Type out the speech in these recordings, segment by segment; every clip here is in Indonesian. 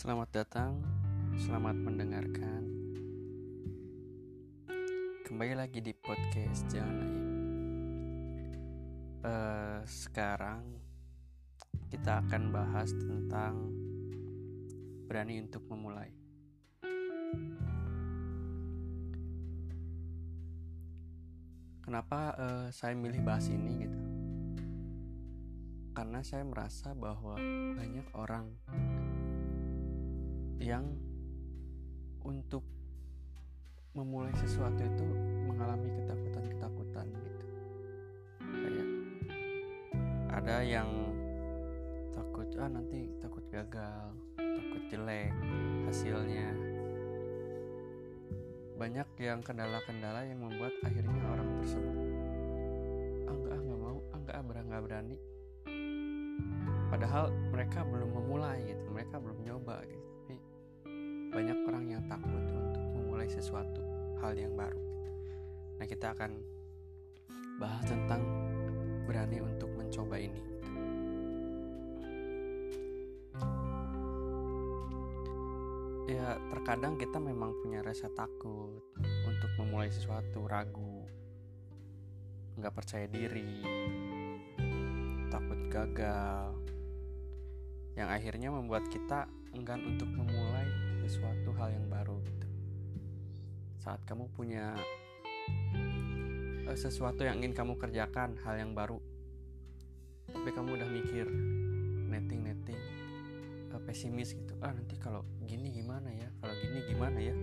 Selamat datang, selamat mendengarkan. Kembali lagi di podcast Jangan. Uh, sekarang kita akan bahas tentang berani untuk memulai. Kenapa uh, saya milih bahas ini gitu? Karena saya merasa bahwa banyak orang yang untuk memulai sesuatu itu mengalami ketakutan-ketakutan gitu. Kayak ada yang takut ah nanti takut gagal takut jelek hasilnya. Banyak yang kendala-kendala yang membuat akhirnya orang tersebut ah enggak ah nggak mau ah enggak ah nggak berani. Padahal mereka belum memulai gitu mereka belum nyoba gitu banyak orang yang takut untuk memulai sesuatu hal yang baru. Nah kita akan bahas tentang berani untuk mencoba ini. Ya terkadang kita memang punya rasa takut untuk memulai sesuatu ragu, nggak percaya diri, takut gagal, yang akhirnya membuat kita enggan untuk memulai sesuatu hal yang baru gitu. Saat kamu punya uh, sesuatu yang ingin kamu kerjakan hal yang baru tapi kamu udah mikir netting netting uh, pesimis gitu ah nanti kalau gini gimana ya? Kalau gini gimana ya?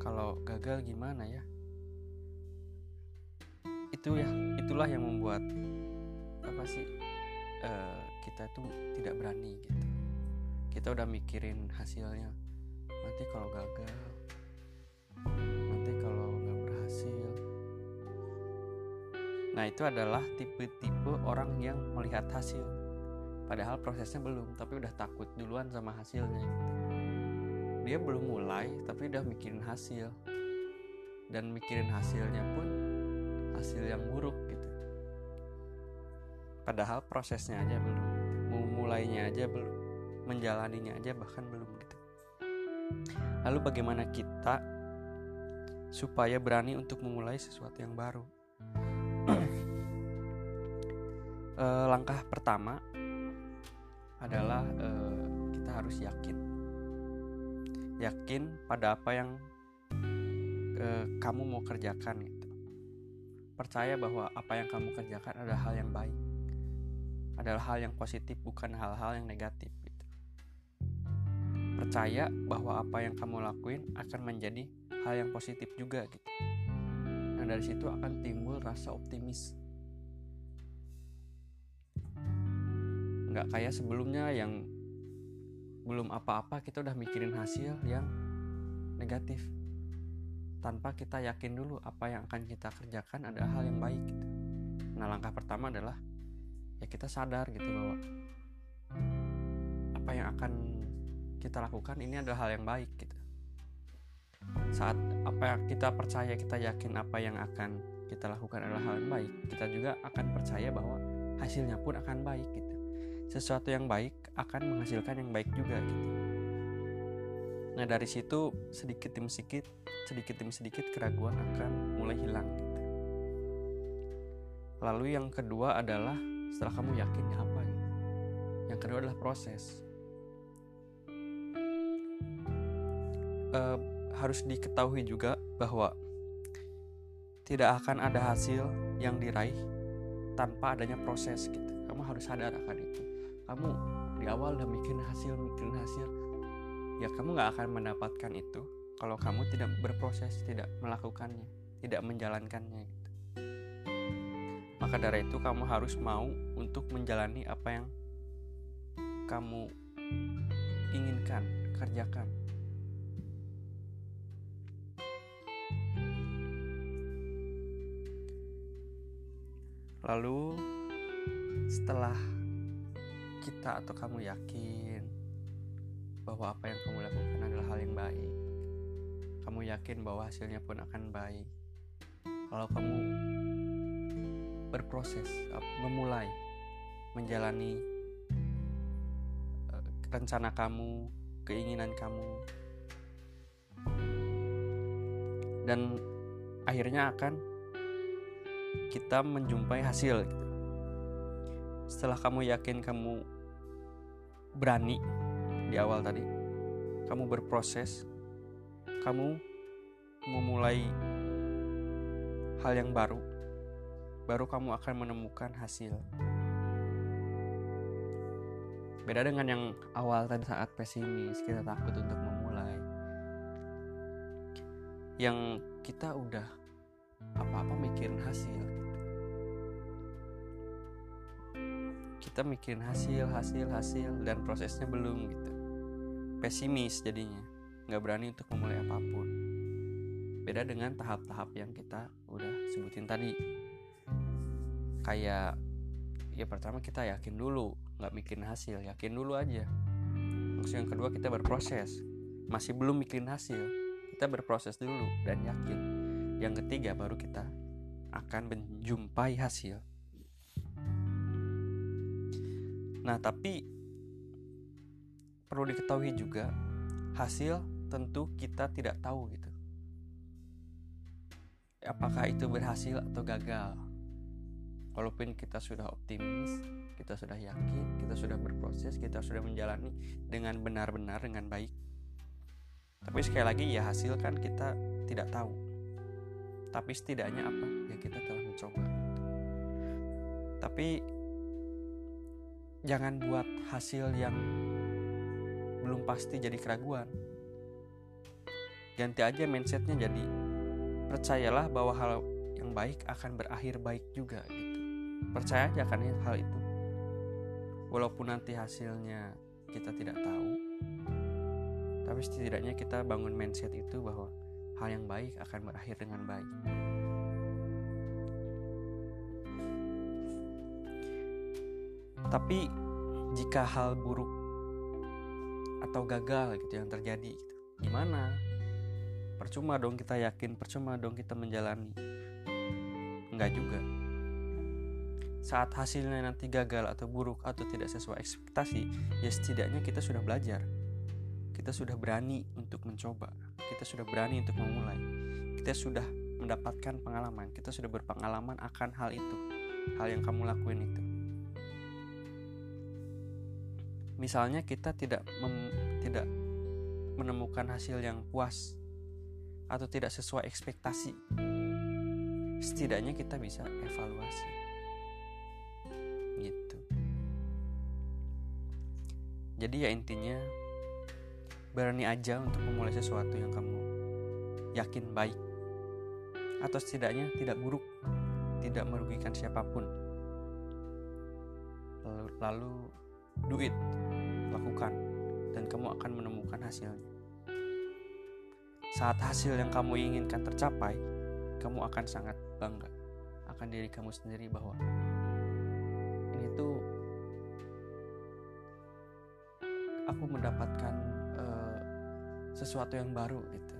Kalau gagal gimana ya? Itu ya itulah yang membuat apa sih uh, kita tuh tidak berani gitu. Kita udah mikirin hasilnya nanti kalau gagal nanti kalau nggak berhasil. Nah itu adalah tipe-tipe orang yang melihat hasil. Padahal prosesnya belum tapi udah takut duluan sama hasilnya gitu. dia belum mulai tapi udah mikirin hasil. Dan mikirin hasilnya pun hasil yang buruk gitu. Padahal prosesnya aja belum mau mulainya aja belum menjalaninya aja bahkan belum gitu Lalu bagaimana kita supaya berani untuk memulai sesuatu yang baru? e, langkah pertama adalah e, kita harus yakin, yakin pada apa yang e, kamu mau kerjakan gitu. Percaya bahwa apa yang kamu kerjakan adalah hal yang baik, adalah hal yang positif, bukan hal-hal yang negatif percaya bahwa apa yang kamu lakuin akan menjadi hal yang positif juga gitu. Nah dari situ akan timbul rasa optimis. Nggak kayak sebelumnya yang belum apa-apa kita udah mikirin hasil yang negatif tanpa kita yakin dulu apa yang akan kita kerjakan adalah hal yang baik gitu. Nah langkah pertama adalah ya kita sadar gitu bahwa apa yang akan kita lakukan ini adalah hal yang baik gitu. Saat apa yang kita percaya kita yakin apa yang akan kita lakukan adalah hal yang baik kita juga akan percaya bahwa hasilnya pun akan baik gitu. Sesuatu yang baik akan menghasilkan yang baik juga gitu. Nah dari situ sedikit demi sedikit sedikit demi sedikit keraguan akan mulai hilang gitu. Lalu yang kedua adalah setelah kamu yakinnya apa gitu. Yang kedua adalah proses uh, harus diketahui juga bahwa tidak akan ada hasil yang diraih tanpa adanya proses gitu. Kamu harus sadar akan itu. Kamu di awal udah mikirin hasil, mikirin hasil, ya kamu nggak akan mendapatkan itu kalau kamu tidak berproses, tidak melakukannya, tidak menjalankannya. Gitu. Maka dari itu kamu harus mau untuk menjalani apa yang kamu inginkan, kerjakan. Lalu setelah kita atau kamu yakin bahwa apa yang kamu lakukan adalah hal yang baik, kamu yakin bahwa hasilnya pun akan baik. Kalau kamu berproses, memulai, menjalani eh, rencana kamu, keinginan kamu dan akhirnya akan kita menjumpai hasil. Setelah kamu yakin kamu berani di awal tadi, kamu berproses, kamu memulai hal yang baru, baru kamu akan menemukan hasil. Beda dengan yang awal tadi saat pesimis, kita takut untuk memulai. Yang kita udah apa-apa mikirin hasil. Kita mikirin hasil, hasil, hasil, dan prosesnya belum gitu. Pesimis jadinya, nggak berani untuk memulai apa pun. Beda dengan tahap-tahap yang kita udah sebutin tadi. Kayak ya pertama kita yakin dulu nggak mikirin hasil yakin dulu aja terus yang kedua kita berproses masih belum mikirin hasil kita berproses dulu dan yakin yang ketiga baru kita akan menjumpai hasil nah tapi perlu diketahui juga hasil tentu kita tidak tahu gitu apakah itu berhasil atau gagal walaupun kita sudah optimis, kita sudah yakin, kita sudah berproses, kita sudah menjalani dengan benar-benar dengan baik. Tapi sekali lagi ya hasil kan kita tidak tahu. Tapi setidaknya apa? Ya kita telah mencoba. Tapi jangan buat hasil yang belum pasti jadi keraguan. Ganti aja mindsetnya jadi percayalah bahwa hal yang baik akan berakhir baik juga gitu percaya aja kan hal itu walaupun nanti hasilnya kita tidak tahu tapi setidaknya kita bangun mindset itu bahwa hal yang baik akan berakhir dengan baik. Tapi jika hal buruk atau gagal gitu yang terjadi gitu, gimana? Percuma dong kita yakin percuma dong kita menjalani. Enggak juga. Saat hasilnya nanti gagal atau buruk atau tidak sesuai ekspektasi, ya setidaknya kita sudah belajar. Kita sudah berani untuk mencoba. Kita sudah berani untuk memulai. Kita sudah mendapatkan pengalaman. Kita sudah berpengalaman akan hal itu. Hal yang kamu lakuin itu. Misalnya kita tidak mem, tidak menemukan hasil yang puas atau tidak sesuai ekspektasi. Setidaknya kita bisa evaluasi gitu jadi ya intinya berani aja untuk memulai sesuatu yang kamu yakin baik. Atau setidaknya tidak buruk tidak merugikan siapa pun. Lalu, lalu do it lakukan dan kamu akan menemukan hasilnya. Saat hasil yang kamu inginkan tercapai kamu akan sangat bangga akan diri kamu sendiri bahwa itu aku mendapatkan sesuatu yang baru gitu.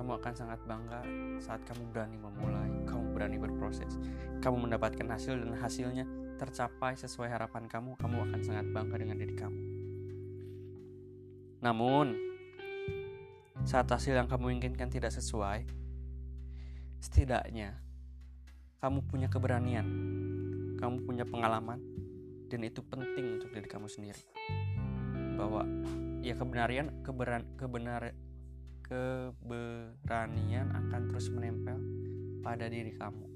Kamu akan sangat bangga saat kamu berani memulai kamu berani berproses. Kamu mendapatkan hasil dan hasilnya tercapai sesuai harapan kamu kamu akan sangat bangga dengan diri kamu. Namun saat hasil yang kamu inginkan tidak sesuai setidaknya kamu punya keberanian, kamu punya pengalaman, dan itu penting untuk diri kamu sendiri. Bahwa ya kebenaran, keberan, kebenar, keberanian akan terus menempel pada diri kamu.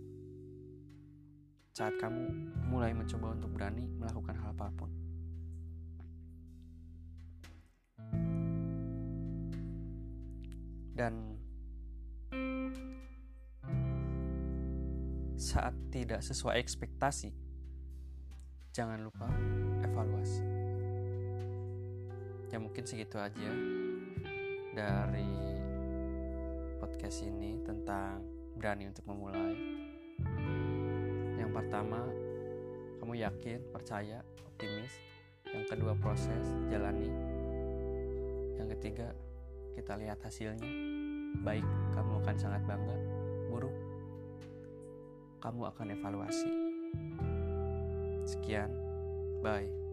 Saat kamu mulai mencoba untuk berani melakukan hal apa pun. Dan saat tidak sesuai ekspektasi, jangan lupa evaluasi. Ya mungkin segitu aja dari podcast ini tentang berani untuk memulai. Yang pertama, kamu yakin, percaya, optimis. Yang kedua, proses, jalani. Yang ketiga, kita lihat hasilnya. Baik, kamu akan sangat bangga. Buruk, kamu akan evaluasi. Sekian, bye.